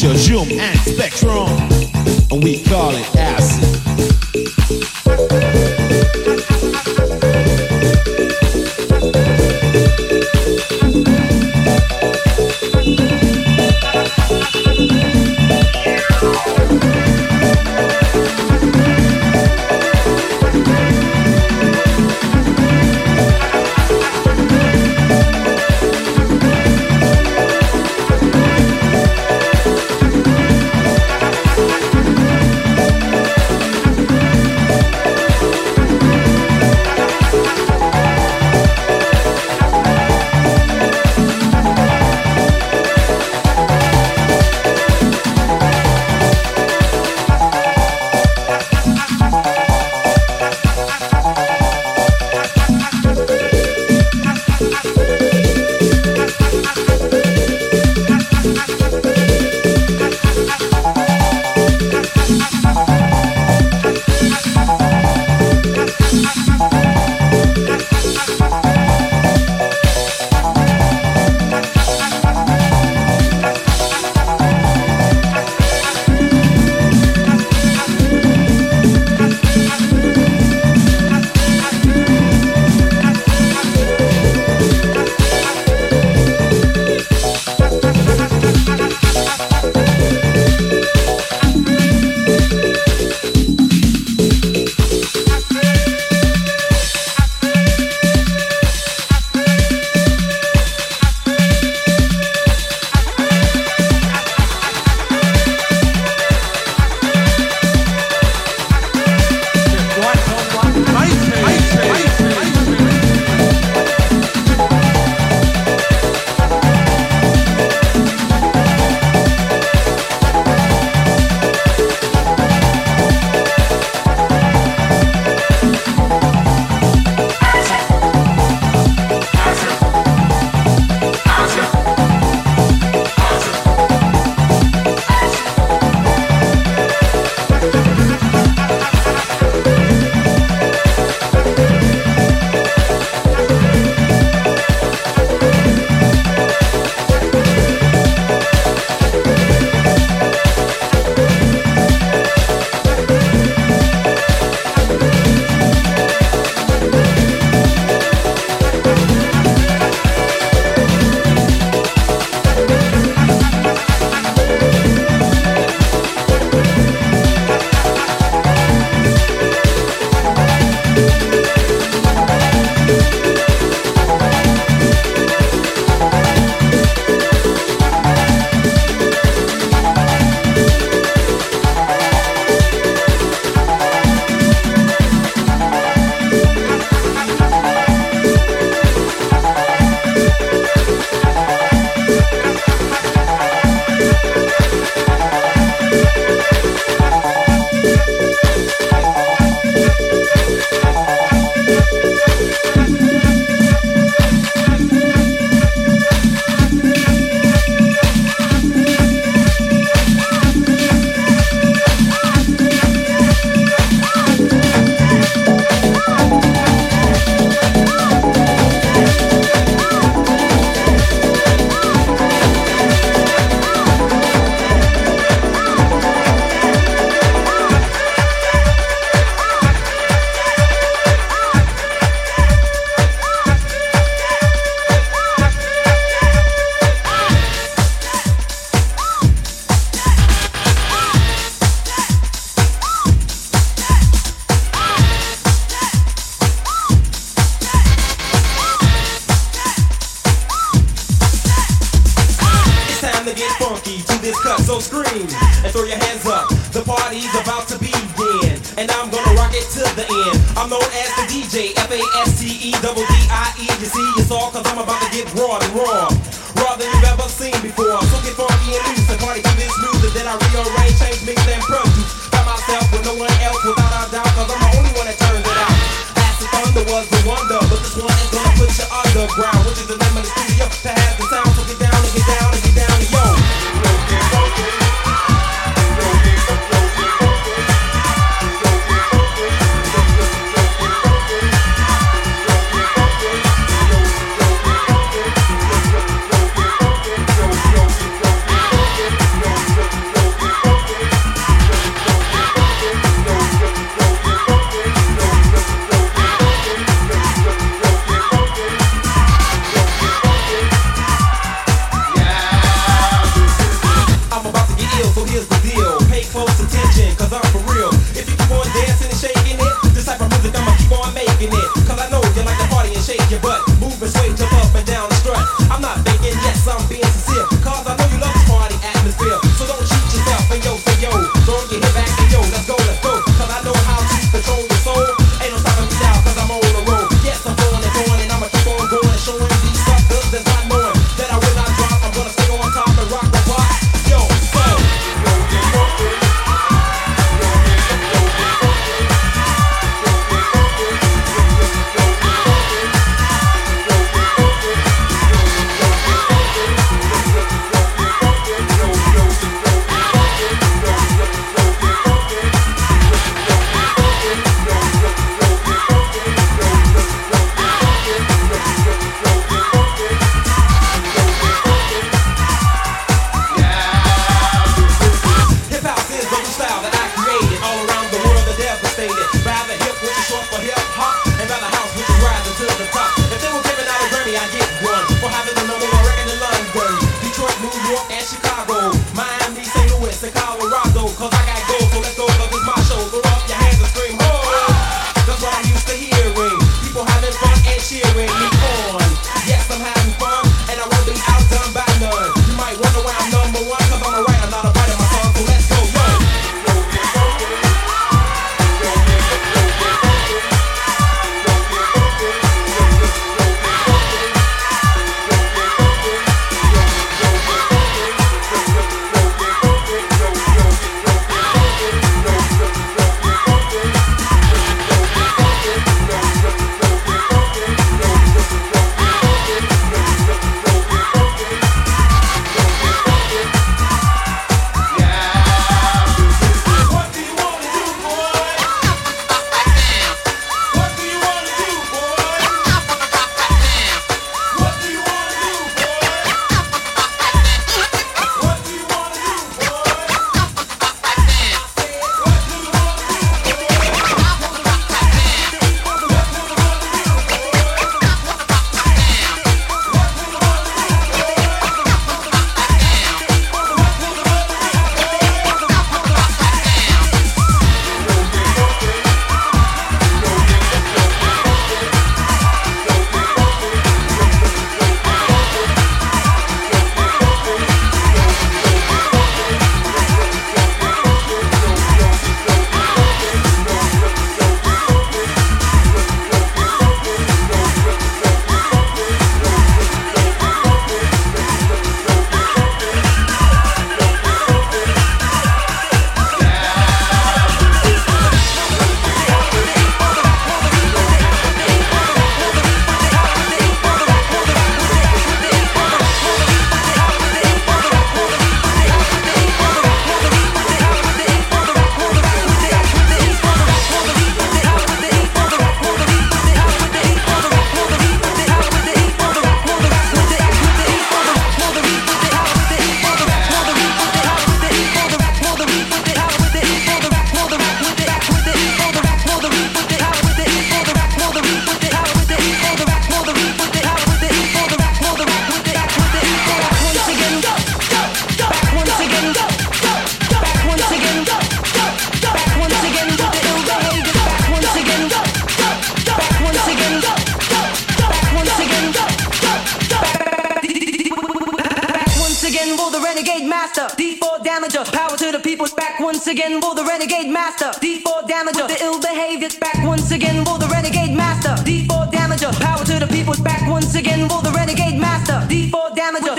Zoom and Spectrum, and we call it acid. again for the renegade master. D4 damager, the ill behavior's Back once again for the renegade master. D4 damager, power to the people. Back once again for the renegade master. D4 damager,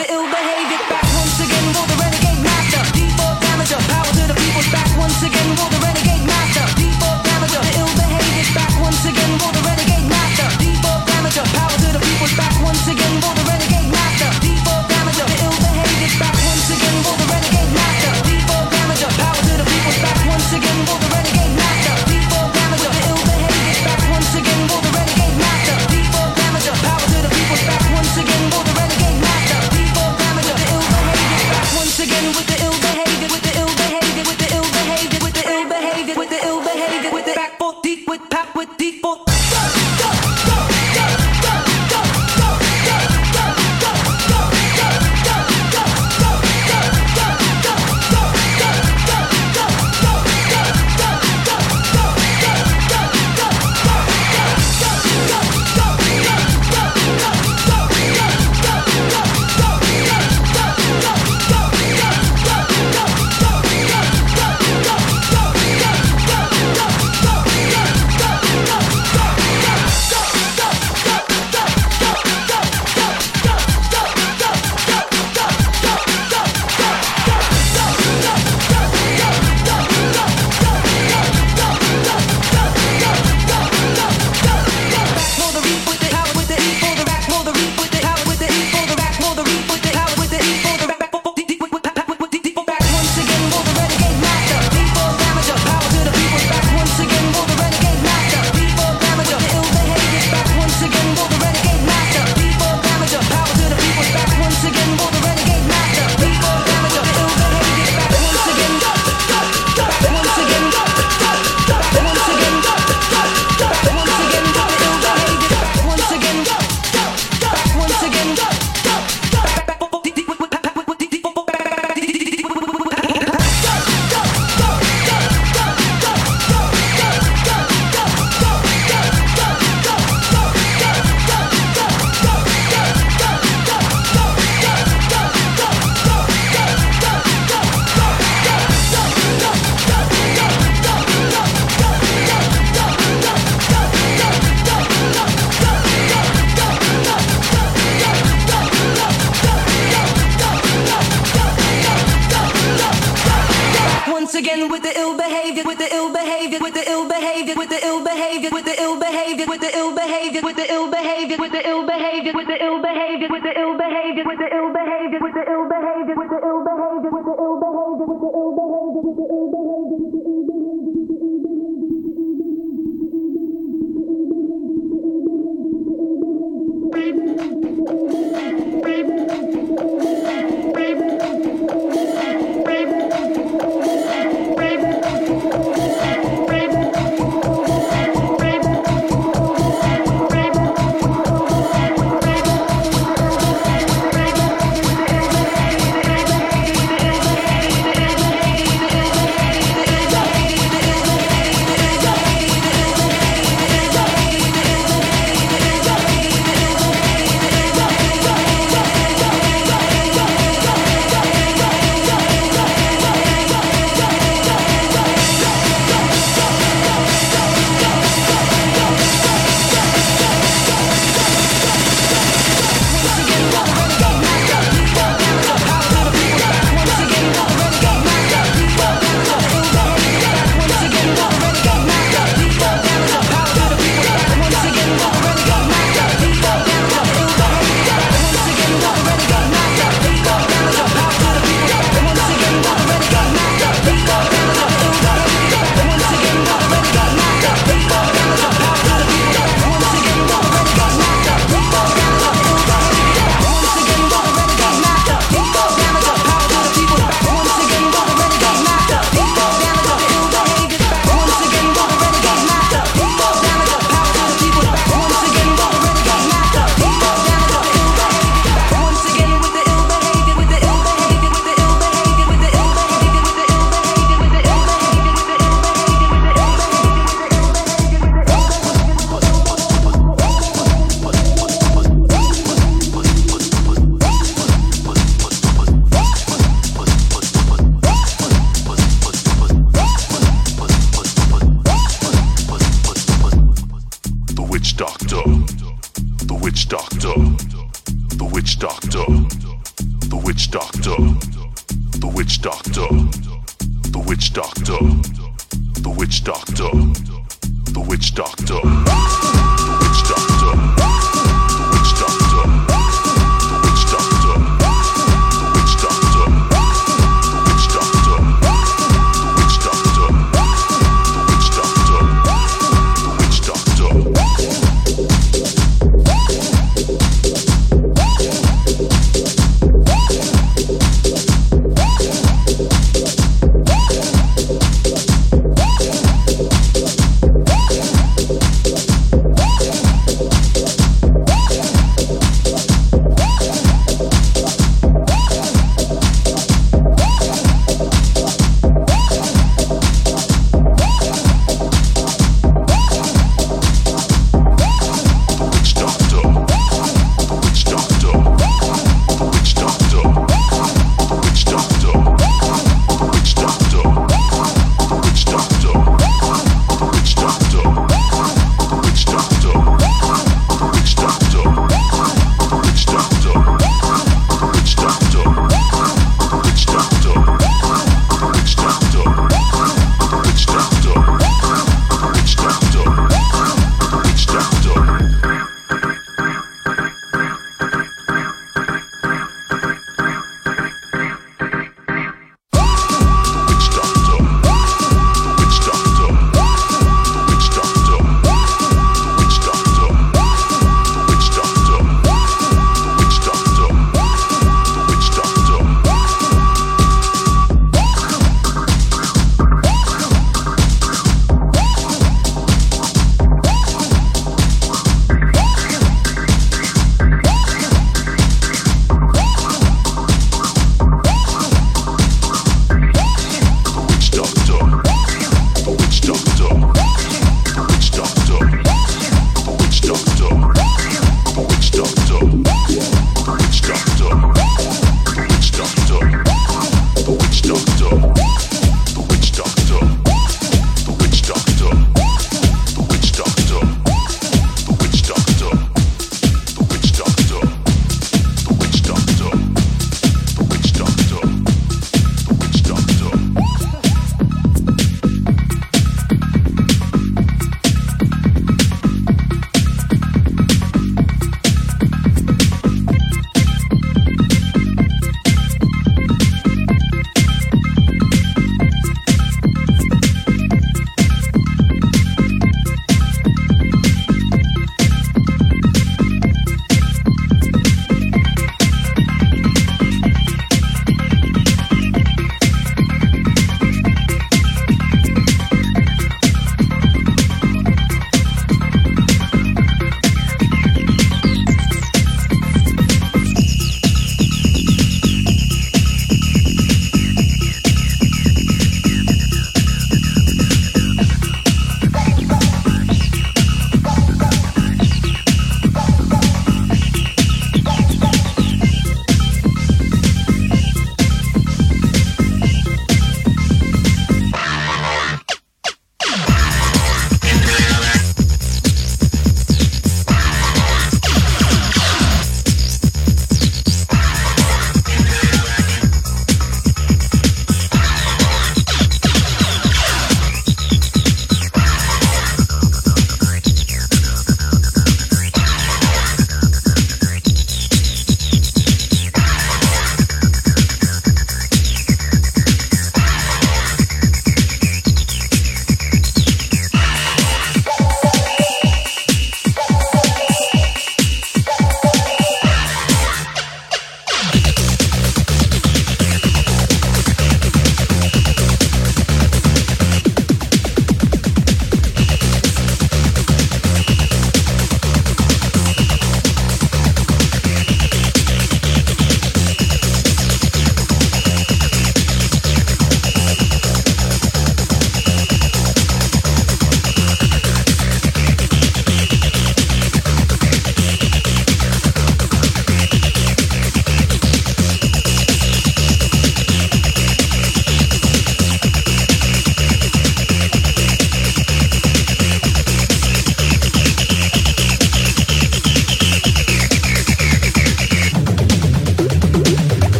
started